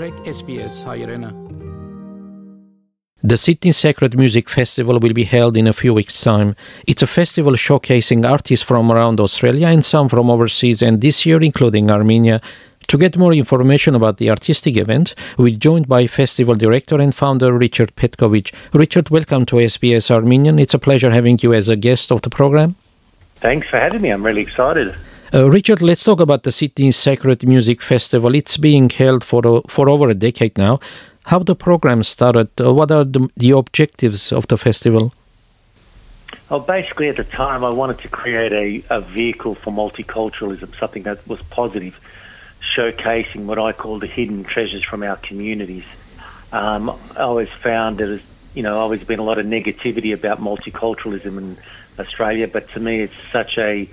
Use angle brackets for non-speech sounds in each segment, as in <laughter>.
Trek SBS Hairena. The Sydney Sacred Music Festival will be held in a few weeks' time. It's a festival showcasing artists from around Australia and some from overseas, and this year including Armenia. To get more information about the artistic event, we're joined by festival director and founder Richard Petkovic. Richard, welcome to SBS Armenian. It's a pleasure having you as a guest of the program. Thanks for having me. I'm really excited. Uh, Richard, let's talk about the Sydney Sacred Music Festival. It's being held for for over a decade now. How the program started? Uh, what are the, the objectives of the festival? Well, basically, at the time, I wanted to create a, a vehicle for multiculturalism, something that was positive, showcasing what I call the hidden treasures from our communities. Um, I always found that, you know, always been a lot of negativity about multiculturalism in Australia, but to me, it's such a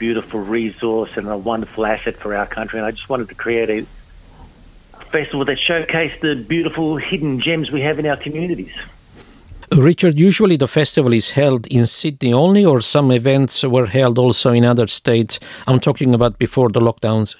beautiful resource and a wonderful asset for our country. And I just wanted to create a festival that showcased the beautiful hidden gems we have in our communities. Richard, usually the festival is held in Sydney only, or some events were held also in other states. I'm talking about before the lockdowns.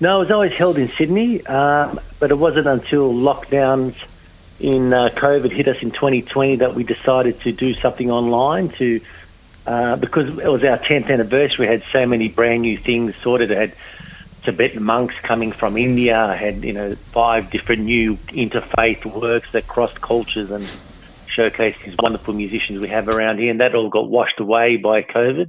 No, it was always held in Sydney, um, but it wasn't until lockdowns in uh, COVID hit us in 2020 that we decided to do something online to uh, because it was our 10th anniversary, we had so many brand new things sorted. It had Tibetan monks coming from India. I had, you know, five different new interfaith works that crossed cultures and showcased these wonderful musicians we have around here. And that all got washed away by COVID.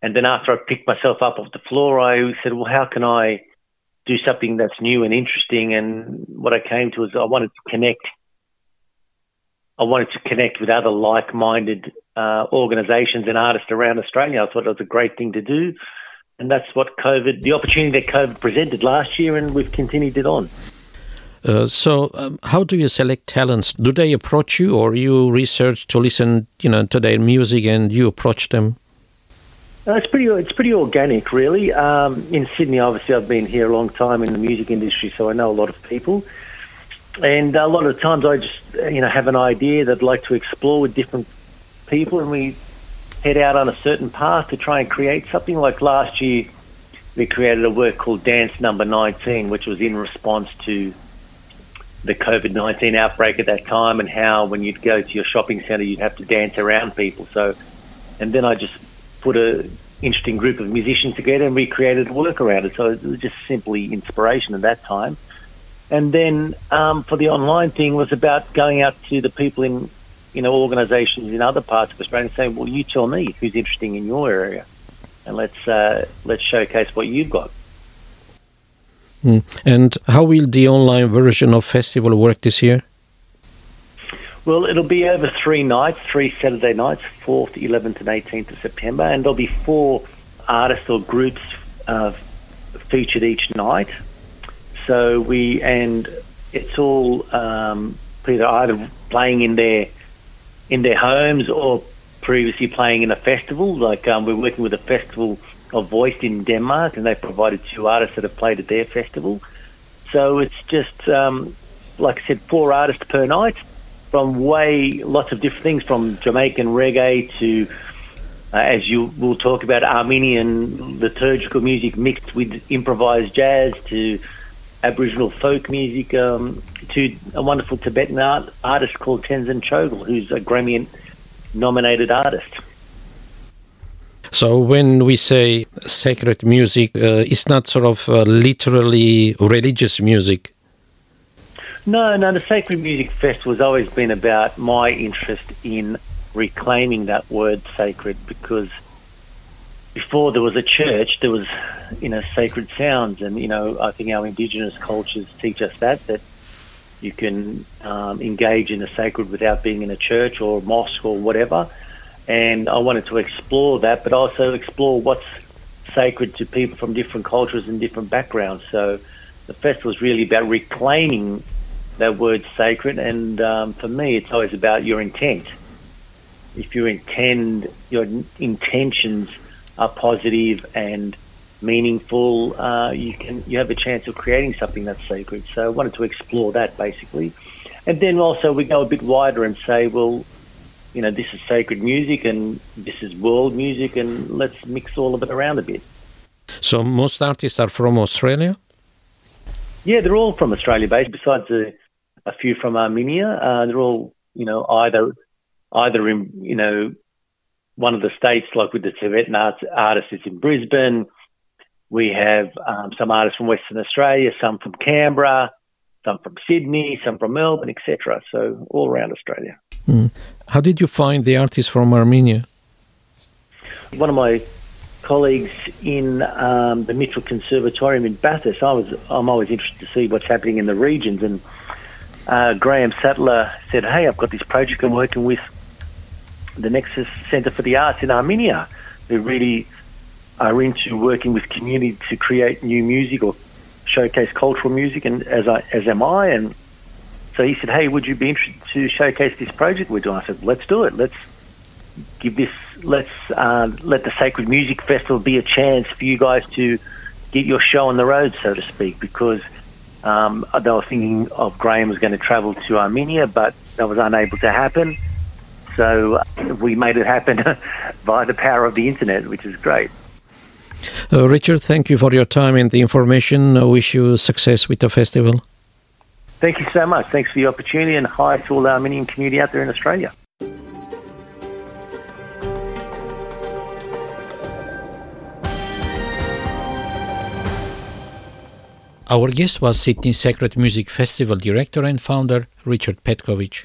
And then after I picked myself up off the floor, I said, well, how can I do something that's new and interesting? And what I came to is I wanted to connect. I wanted to connect with other like-minded uh, organisations and artists around Australia. I thought it was a great thing to do, and that's what COVID, the opportunity that COVID presented last year, and we've continued it on. Uh, so, um, how do you select talents? Do they approach you, or you research to listen, you know, to their music, and you approach them? Uh, it's pretty. It's pretty organic, really. Um, in Sydney, obviously, I've been here a long time in the music industry, so I know a lot of people. And a lot of times, I just, you know, have an idea that I'd like to explore with different people and we head out on a certain path to try and create something. Like last year, we created a work called Dance Number 19, which was in response to the COVID 19 outbreak at that time and how when you'd go to your shopping centre, you'd have to dance around people. So, and then I just put a interesting group of musicians together and we created work around it. So it was just simply inspiration at that time. And then um, for the online thing was about going out to the people in you know, organisations in other parts of Australia saying, "Well, you tell me who's interesting in your area, and let's uh, let's showcase what you've got." Mm. And how will the online version of festival work this year? Well, it'll be over three nights, three Saturday nights, 4th, 11th, and 18th of September, and there'll be four artists or groups uh, featured each night. So we and it's all um, either either playing in their in their homes or previously playing in a festival. Like um, we're working with a festival of voice in Denmark, and they've provided two artists that have played at their festival. So it's just um, like I said, four artists per night from way lots of different things, from Jamaican reggae to uh, as you will talk about Armenian liturgical music mixed with improvised jazz to Aboriginal folk music um, to a wonderful Tibetan art, artist called Tenzin Choegyal, who's a Grammy nominated artist. So when we say sacred music, uh, it's not sort of uh, literally religious music. No, no, the Sacred Music Festival has always been about my interest in reclaiming that word sacred because before there was a church, there was, you know, sacred sounds. And, you know, I think our indigenous cultures teach us that, that you can um, engage in the sacred without being in a church or a mosque or whatever. And I wanted to explore that, but also explore what's sacred to people from different cultures and different backgrounds. So the festival is really about reclaiming that word sacred. And um, for me, it's always about your intent. If you intend, your intentions are positive and meaningful, uh, you can you have a chance of creating something that's sacred. So I wanted to explore that basically, and then also we go a bit wider and say, well, you know, this is sacred music and this is world music, and let's mix all of it around a bit. So most artists are from Australia. Yeah, they're all from Australia based. Besides a, a few from Armenia, uh, they're all you know either either in you know one of the states, like with the Tibetan arts, artists, it's in Brisbane. We have um, some artists from Western Australia, some from Canberra, some from Sydney, some from Melbourne, etc. So all around Australia. Mm. How did you find the artists from Armenia? One of my colleagues in um, the Mitchell Conservatorium in Bathurst, I was I'm always interested to see what's happening in the regions, and uh, Graham Sattler said, "Hey, I've got this project I'm working with the Nexus Centre for the Arts in Armenia, who really are into working with community to create new music or showcase cultural music, and as I as am I, and so he said, "Hey, would you be interested to showcase this project we're doing?" I said, "Let's do it. Let's give this. Let's uh, let the Sacred Music Festival be a chance for you guys to get your show on the road, so to speak, because." Um, they were thinking of Graham was going to travel to Armenia, but that was unable to happen. So we made it happen <laughs> by the power of the internet, which is great. Uh, Richard, thank you for your time and the information. I wish you success with the festival. Thank you so much. Thanks for the opportunity and hi to all the Armenian community out there in Australia. Our guest was Sydney Sacred Music Festival director and founder Richard Petkovic.